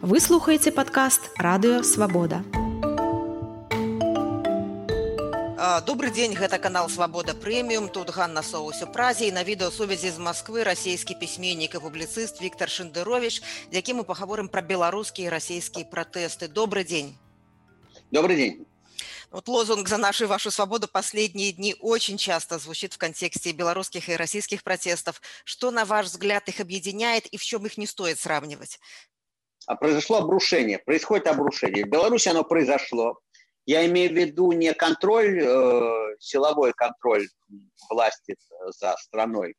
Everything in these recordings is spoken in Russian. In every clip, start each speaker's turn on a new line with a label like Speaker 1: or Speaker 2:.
Speaker 1: Вы слухаеце падкаст радыё свабода.
Speaker 2: Добры дзень гэта канал свабода прэміум тут Ганна соусю празе і на відэасувязі з Масквы расійскі пісьменнік і публіцыст Віктор Шндырович які мы пагаворым пра беларускія і расійскія пратэсты добрый дзень
Speaker 3: добрый день
Speaker 2: Вот лозунг «За нашу и вашу свободу» последние дни очень часто звучит в контексте белорусских и российских протестов. Что, на ваш взгляд, их объединяет и в чем их не стоит сравнивать?
Speaker 3: А произошло обрушение, происходит обрушение. В Беларуси оно произошло. Я имею в виду не контроль, э, силовой контроль власти за страной.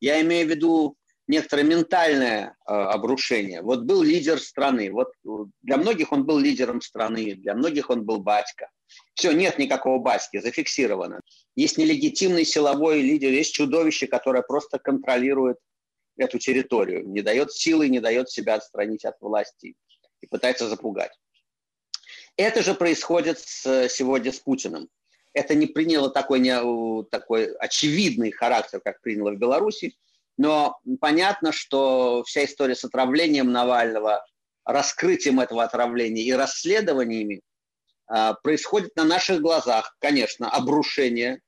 Speaker 3: Я имею в виду некоторое ментальное э, обрушение. Вот был лидер страны. Вот для многих он был лидером страны, для многих он был батька. Все, нет никакого батьки, зафиксировано. Есть нелегитимный силовой лидер, есть чудовище, которое просто контролирует эту территорию, не дает силы, не дает себя отстранить от власти и пытается запугать. Это же происходит с, сегодня с Путиным. Это не приняло такой, не, такой очевидный характер, как приняло в Беларуси, но понятно, что вся история с отравлением Навального, раскрытием этого отравления и расследованиями а, происходит на наших глазах, конечно, обрушение,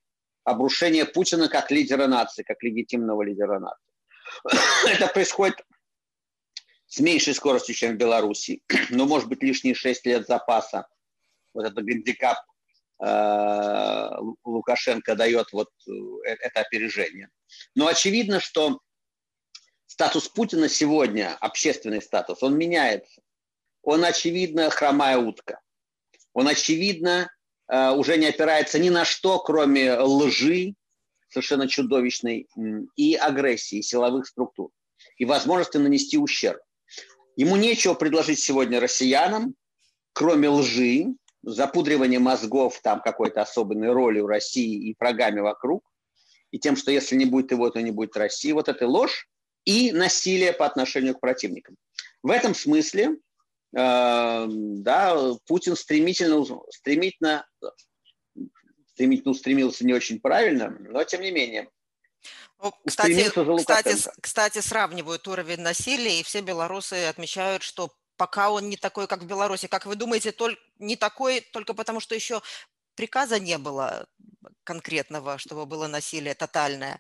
Speaker 3: обрушение Путина как лидера нации, как легитимного лидера нации. Это происходит с меньшей скоростью, чем в Беларуси, но может быть лишние 6 лет запаса. Вот этот гандикап э, Лукашенко дает вот э, это опережение. Но очевидно, что статус Путина сегодня, общественный статус, он меняется. Он, очевидно, хромая утка. Он, очевидно, э, уже не опирается ни на что, кроме лжи, совершенно чудовищной, и агрессии силовых структур, и возможности нанести ущерб. Ему нечего предложить сегодня россиянам, кроме лжи, запудривания мозгов там какой-то особенной роли у России и врагами вокруг, и тем, что если не будет его, то не будет России. Вот это ложь и насилие по отношению к противникам. В этом смысле э, да, Путин стремительно, стремительно стремительно устремился не очень правильно, но тем не менее.
Speaker 2: Ну, кстати, кстати, кстати, сравнивают уровень насилия, и все белорусы отмечают, что пока он не такой, как в Беларуси. Как вы думаете, только, не такой только потому, что еще приказа не было конкретного, чтобы было насилие тотальное?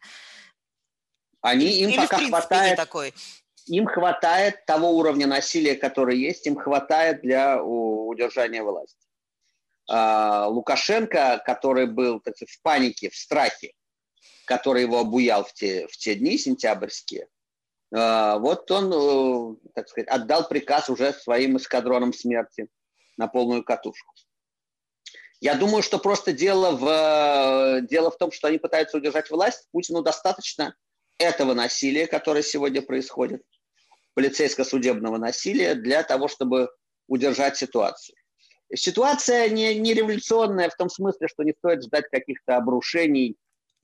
Speaker 3: Они, им Или, пока хватает, такой? Им хватает того уровня насилия, который есть, им хватает для удержания власти. А, Лукашенко, который был так сказать, в панике, в страхе, который его обуял в те, в те дни сентябрьские, а, вот он, э, так сказать, отдал приказ уже своим эскадронам смерти на полную катушку. Я думаю, что просто дело в, дело в том, что они пытаются удержать власть. Путину достаточно этого насилия, которое сегодня происходит, полицейско-судебного насилия, для того, чтобы удержать ситуацию. Ситуация не, не революционная в том смысле, что не стоит ждать каких-то обрушений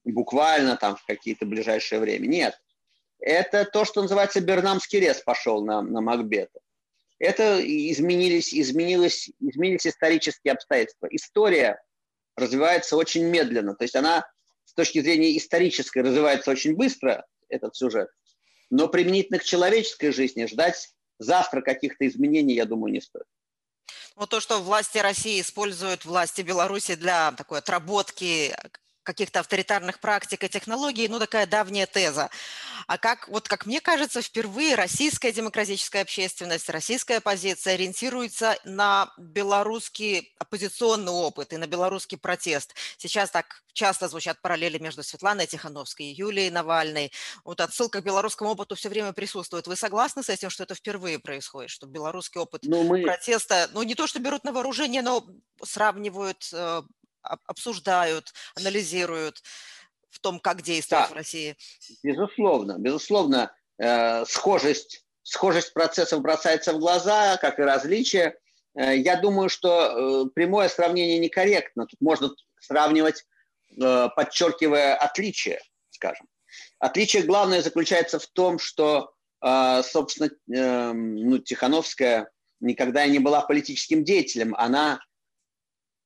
Speaker 3: буквально там в какие-то ближайшее время. Нет. Это то, что называется Бернамский рез пошел на, на Макбета. Это изменились, изменилось, изменились исторические обстоятельства. История развивается очень медленно. То есть она с точки зрения исторической развивается очень быстро, этот сюжет. Но применительно к человеческой жизни ждать завтра каких-то изменений, я думаю, не стоит.
Speaker 2: Ну, то, что власти России используют власти Беларуси для такой отработки каких-то авторитарных практик и технологий, ну, такая давняя теза. А как, вот как мне кажется, впервые российская демократическая общественность, российская оппозиция ориентируется на белорусский оппозиционный опыт и на белорусский протест. Сейчас так часто звучат параллели между Светланой Тихановской и Юлией Навальной. Вот отсылка к белорусскому опыту все время присутствует. Вы согласны с этим, что это впервые происходит, что белорусский опыт ну, мы... протеста, ну, не то, что берут на вооружение, но сравнивают э, обсуждают, анализируют в том, как действовать да, в России?
Speaker 3: Безусловно, безусловно, э, схожесть, схожесть процессов бросается в глаза, как и различия. Э, я думаю, что э, прямое сравнение некорректно. Тут можно сравнивать, э, подчеркивая отличия, скажем. Отличие главное заключается в том, что, э, собственно, э, ну, Тихановская никогда не была политическим деятелем. Она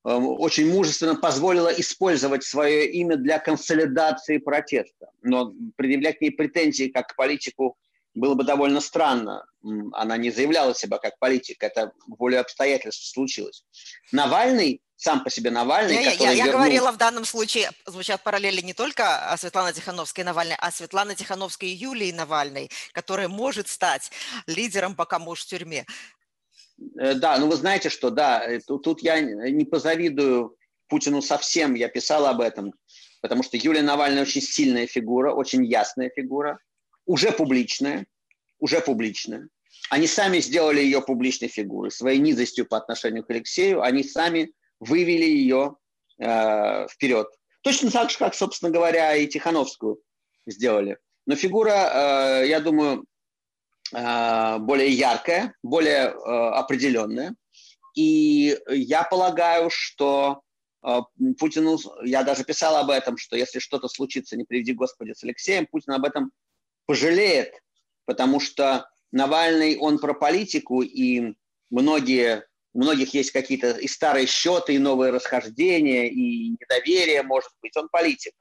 Speaker 3: очень мужественно позволила использовать свое имя для консолидации протеста. Но предъявлять ей претензии как к политику было бы довольно странно. Она не заявляла себя как политик, это волю обстоятельств случилось. Навальный, сам по себе Навальный,
Speaker 2: я,
Speaker 3: который
Speaker 2: я, я
Speaker 3: вернул...
Speaker 2: говорила в данном случае, звучат параллели не только о Светлане Тихановской и Навальной, а Светлане Тихановской и Юлии Навальной, которая может стать лидером, пока муж в тюрьме.
Speaker 3: Э, да, ну вы знаете, что да, э, тут, тут я не позавидую Путину совсем, я писал об этом, потому что Юлия Навальная очень сильная фигура, очень ясная фигура, уже публичная, уже публичная. Они сами сделали ее публичной фигурой, своей низостью по отношению к Алексею, они сами вывели ее э, вперед. Точно так же, как, собственно говоря, и Тихановскую сделали. Но фигура, э, я думаю, более яркая, более э, определенная. И я полагаю, что э, Путину, я даже писал об этом, что если что-то случится, не приведи Господи, с Алексеем, Путин об этом пожалеет, потому что Навальный, он про политику, и многие, у многих есть какие-то и старые счеты, и новые расхождения, и недоверие, может быть, он политик.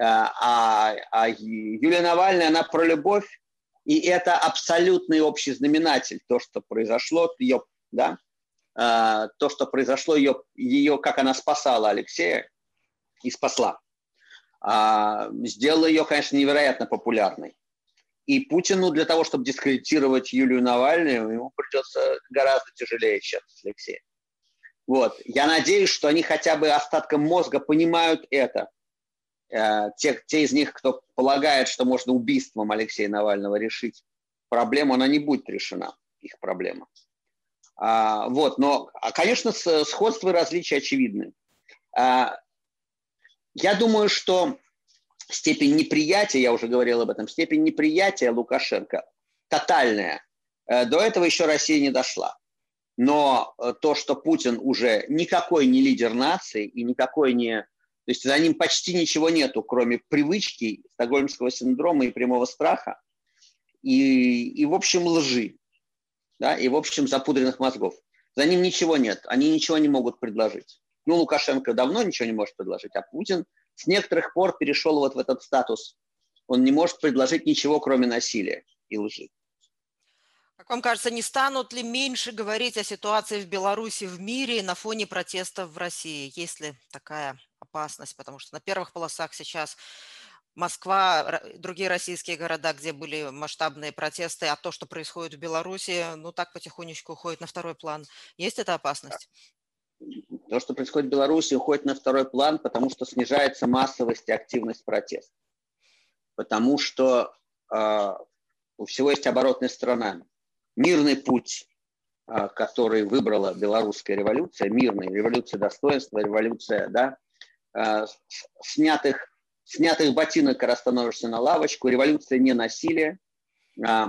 Speaker 3: А, а, а Юлия Навальная, она про любовь, и это абсолютный общий знаменатель, то, что произошло, ее, да, а, то, что произошло, ее, ее, как она спасала Алексея и спасла, а, сделало ее, конечно, невероятно популярной. И Путину для того, чтобы дискредитировать Юлию Навальную, ему придется гораздо тяжелее, чем с Алексеем. Вот. Я надеюсь, что они хотя бы остатком мозга понимают это. Э, те, те из них, кто полагает, что можно убийством Алексея Навального решить проблему, она не будет решена, их проблема. А, вот, но, а, конечно, сходство и различия очевидны. А, я думаю, что степень неприятия, я уже говорил об этом, степень неприятия Лукашенко тотальная. Э, до этого еще Россия не дошла. Но э, то, что Путин уже никакой не лидер нации и никакой не... То есть за ним почти ничего нету, кроме привычки, стокгольмского синдрома и прямого страха, и, и в общем, лжи, да, и, в общем, запудренных мозгов. За ним ничего нет, они ничего не могут предложить. Ну, Лукашенко давно ничего не может предложить, а Путин – с некоторых пор перешел вот в этот статус. Он не может предложить ничего, кроме насилия и лжи.
Speaker 2: Как вам кажется, не станут ли меньше говорить о ситуации в Беларуси, в мире на фоне протестов в России? Есть ли такая опасность? Потому что на первых полосах сейчас Москва, другие российские города, где были масштабные протесты, а то, что происходит в Беларуси, ну так потихонечку уходит на второй план. Есть эта опасность?
Speaker 3: То, что происходит в Беларуси, уходит на второй план, потому что снижается массовость и активность протеста. Потому что э, у всего есть оборотная сторона. Мирный путь, э, который выбрала белорусская революция, мирная революция достоинства, революция да, снятых, снятых ботинок, когда становишься на лавочку, революция не насилия. Э,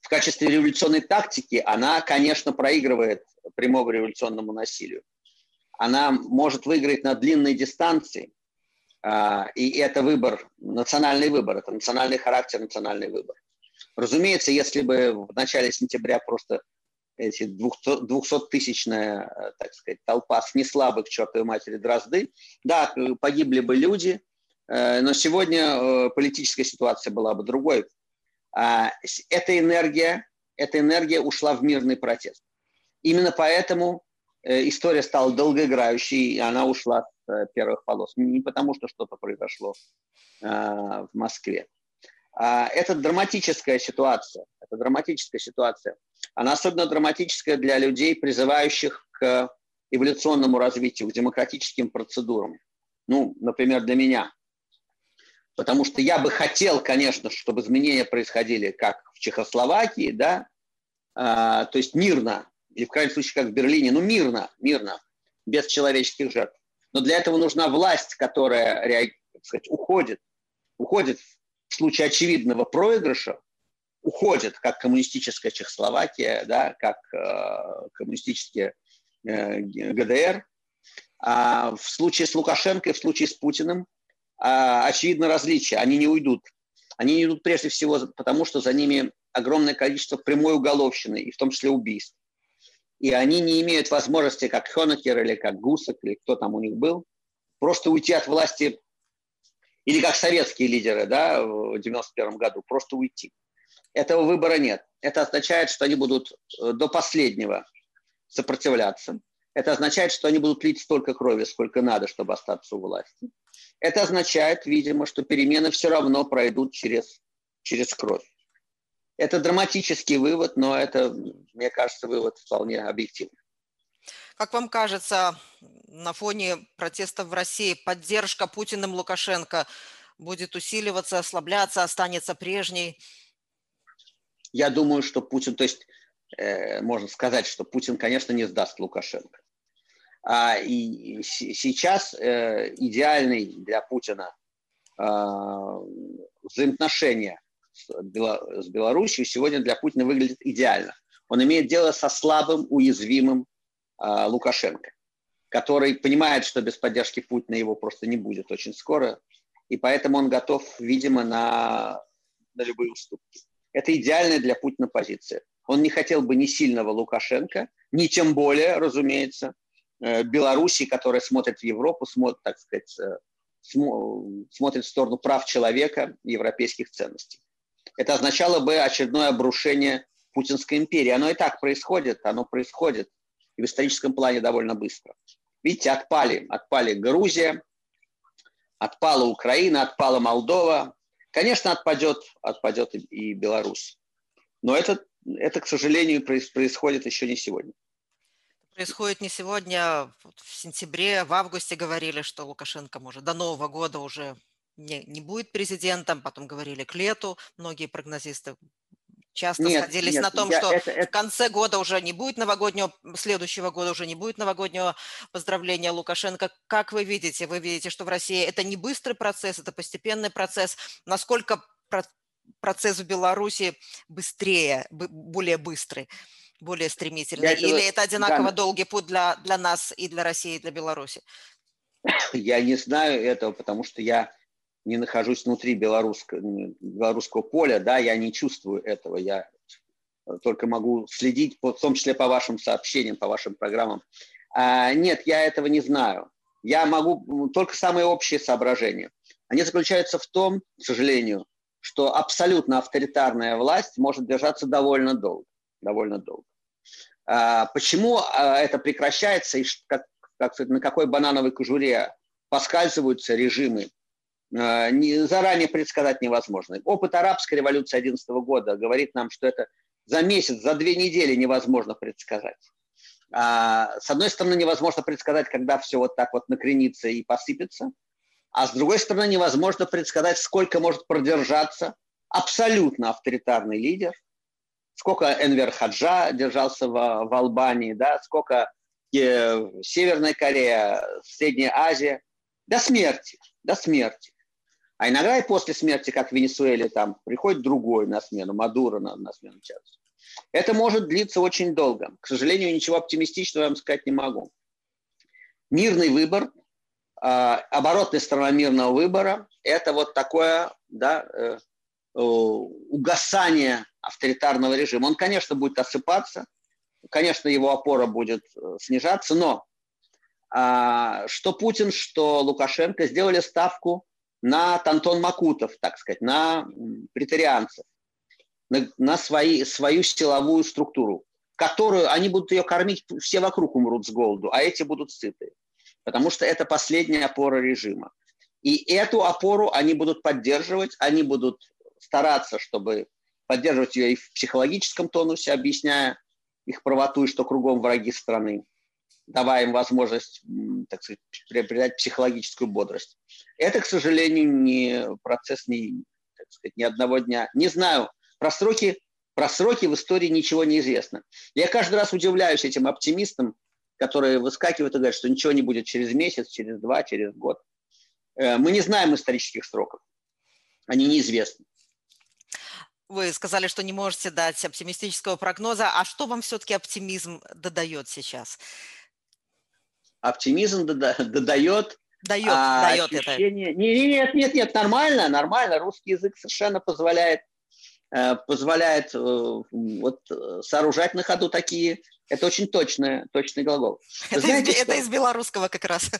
Speaker 3: в качестве революционной тактики она, конечно, проигрывает прямому революционному насилию. Она может выиграть на длинной дистанции, а, и это выбор, национальный выбор, это национальный характер, национальный выбор. Разумеется, если бы в начале сентября просто эти 200-тысячная, так сказать, толпа снесла бы к чертовой матери дрозды, да, погибли бы люди, э, но сегодня э, политическая ситуация была бы другой. А, эта энергия, эта энергия ушла в мирный протест. Именно поэтому э, история стала долгоиграющей, и она ушла с э, первых полос. Не потому, что что-то произошло э, в Москве. А это драматическая ситуация. Это драматическая ситуация. Она особенно драматическая для людей, призывающих к эволюционному развитию, к демократическим процедурам. Ну, например, для меня. Потому что я бы хотел, конечно, чтобы изменения происходили как в Чехословакии, да, а, то есть мирно, или в крайнем случае, как в Берлине, ну, мирно, мирно, без человеческих жертв. Но для этого нужна власть, которая, сказать, уходит, уходит в случае очевидного проигрыша, уходит, как коммунистическая Чехословакия, да, как э, коммунистические э, ГДР. А в случае с Лукашенко и в случае с Путиным э, очевидно различие. Они не уйдут. Они не идут прежде всего потому, что за ними огромное количество прямой уголовщины, и в том числе убийств и они не имеют возможности, как Хонекер или как Гусак, или кто там у них был, просто уйти от власти, или как советские лидеры да, в 91 году, просто уйти. Этого выбора нет. Это означает, что они будут э, до последнего сопротивляться. Это означает, что они будут лить столько крови, сколько надо, чтобы остаться у власти. Это означает, видимо, что перемены все равно пройдут через, через кровь. Это драматический вывод, но это, мне кажется, вывод вполне объективный.
Speaker 2: Как вам кажется, на фоне протестов в России поддержка Путиным Лукашенко будет усиливаться, ослабляться, останется прежней?
Speaker 3: Я думаю, что Путин, то есть э, можно сказать, что Путин, конечно, не сдаст Лукашенко. А, и сейчас э, идеальный для Путина э, взаимоотношения с, Бело, с Белоруссией сегодня для Путина выглядит идеально. Он имеет дело со слабым, уязвимым э, Лукашенко, который понимает, что без поддержки Путина его просто не будет очень скоро, и поэтому он готов, видимо, на, на любые уступки. Это идеальная для Путина позиция. Он не хотел бы ни сильного Лукашенко, ни тем более, разумеется, э, Белоруссии, которая смотрит в Европу, смотрит, так сказать, э, смотрит в сторону прав человека европейских ценностей. Это означало бы очередное обрушение Путинской империи. Оно и так происходит, оно происходит и в историческом плане довольно быстро. Видите, отпали, отпали Грузия, отпала Украина, отпала Молдова. Конечно, отпадет, отпадет и Беларусь. Но это, это, к сожалению, происходит еще не сегодня.
Speaker 2: Происходит не сегодня. В сентябре, в августе говорили, что Лукашенко может до Нового года уже не, не будет президентом. Потом говорили к лету. Многие прогнозисты часто нет, сходились нет, на том, я, что это, это... в конце года уже не будет новогоднего, следующего года уже не будет новогоднего поздравления Лукашенко. Как вы видите? Вы видите, что в России это не быстрый процесс, это постепенный процесс. Насколько процесс в Беларуси быстрее, более быстрый? более стремительный? Я Или это одинаково да. долгий путь для, для нас и для России, и для Беларуси?
Speaker 3: Я не знаю этого, потому что я не нахожусь внутри белорусского, белорусского поля, да, я не чувствую этого, я только могу следить, в том числе по вашим сообщениям, по вашим программам. А, нет, я этого не знаю. Я могу только самые общие соображения. Они заключаются в том, к сожалению, что абсолютно авторитарная власть может держаться довольно долго. Довольно долго. А, почему а, это прекращается и как, как, на какой банановой кожуре поскальзываются режимы Э, заранее предсказать невозможно. Опыт арабской революции 11 года говорит нам, что это за месяц, за две недели невозможно предсказать. А, с одной стороны, невозможно предсказать, когда все вот так вот накренится и посыпется, а с другой стороны, невозможно предсказать, сколько может продержаться абсолютно авторитарный лидер, сколько Энвер Хаджа держался в, в Албании, да, сколько э, Северная Корея, Средняя Азия, до смерти, до смерти. А иногда и после смерти, как в Венесуэле, там приходит другой на смену, Мадуро на, на смену Чавесу. Это может длиться очень долго. К сожалению, ничего оптимистичного я вам сказать не могу. Мирный выбор, э, оборотная сторона мирного выбора – это вот такое да, э, э, угасание авторитарного режима. Он, конечно, будет осыпаться, конечно, его опора будет э, снижаться, но э, что Путин, что Лукашенко сделали ставку на Тантон Макутов, так сказать, на претарианцев, на, на свои, свою силовую структуру, которую они будут ее кормить, все вокруг умрут с голоду, а эти будут сыты. Потому что это последняя опора режима. И эту опору они будут поддерживать, они будут стараться, чтобы поддерживать ее и в психологическом тонусе, объясняя их правоту и что кругом враги страны давая им возможность, так сказать, приобретать психологическую бодрость. Это, к сожалению, не процесс не, так сказать, ни одного дня. Не знаю, про сроки, про сроки в истории ничего не известно. Я каждый раз удивляюсь этим оптимистам, которые выскакивают и говорят, что ничего не будет через месяц, через два, через год. Э, мы не знаем исторических сроков. Они неизвестны.
Speaker 2: Вы сказали, что не можете дать оптимистического прогноза. А что вам все-таки оптимизм додает сейчас?
Speaker 3: Оптимизм додает
Speaker 2: Дает, а, дает ощущение...
Speaker 3: это. Нет, нет, нет, нормально, нормально. Русский язык совершенно позволяет, э, позволяет э, вот, сооружать на ходу такие. Это очень точный, точный глагол.
Speaker 2: Это, знаете, из, это из белорусского как раз.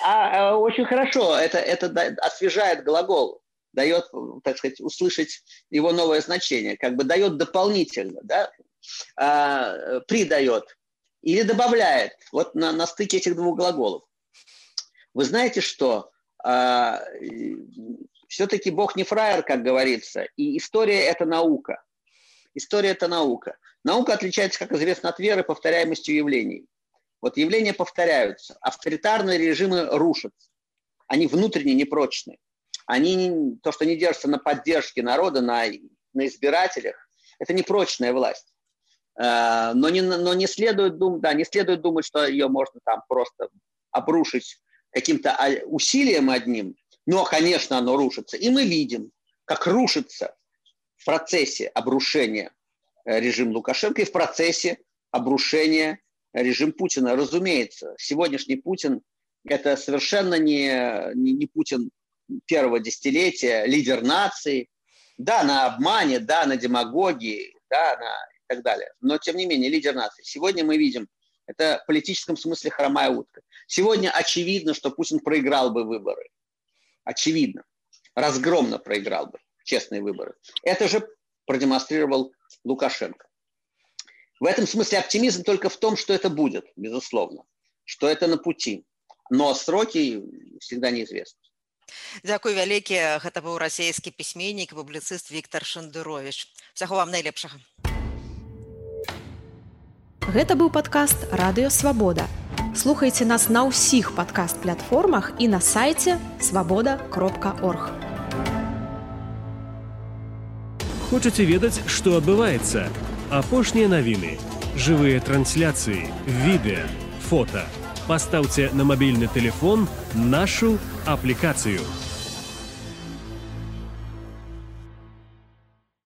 Speaker 3: А, а, очень хорошо. Это, это освежает глагол. дает, так сказать, услышать его новое значение, как бы дает дополнительно, да, а, придает или добавляет, вот на, на стыке этих двух глаголов. Вы знаете, что а, все-таки Бог не фраер, как говорится, и история – это наука. История – это наука. Наука отличается, как известно, от веры повторяемостью явлений. Вот явления повторяются, авторитарные режимы рушатся, они внутренне непрочные. Они, то, что не держатся на поддержке народа, на, на избирателях, это непрочная власть. Э, но не, но не следует думать, да, не следует думать, что ее можно там просто обрушить каким-то а, усилием одним, но, конечно, оно рушится. И мы видим, как рушится в процессе обрушения э, режим Лукашенко и в процессе обрушения режим Путина. Разумеется, сегодняшний Путин – это совершенно не, не, не Путин первого десятилетия, лидер нации. Да, на обмане, да, на демагогии, да, на и так далее. Но, тем не менее, лидер нации. Сегодня мы видим, это в политическом смысле хромая утка. Сегодня очевидно, что Путин проиграл бы выборы. Очевидно. Разгромно проиграл бы честные выборы. Это же продемонстрировал Лукашенко. В этом смысле оптимизм только в том, что это будет, безусловно, что это на пути. Но сроки всегда неизвестны.
Speaker 2: Дзякуй вялікі гэта быў расійскі пісьменнік публіцыст Віктор Шандырович Всяго вам найлепшага
Speaker 1: Гэта быў падкаст радыё свабода слухайце нас на ўсіх падкаст платформах і на сайце свабода кропка орг
Speaker 4: Хочаце ведаць што адбываецца апошнія навіны жывыя трансляцыі відэа фото пастаўце на мабільны телефон нашу аплікацыю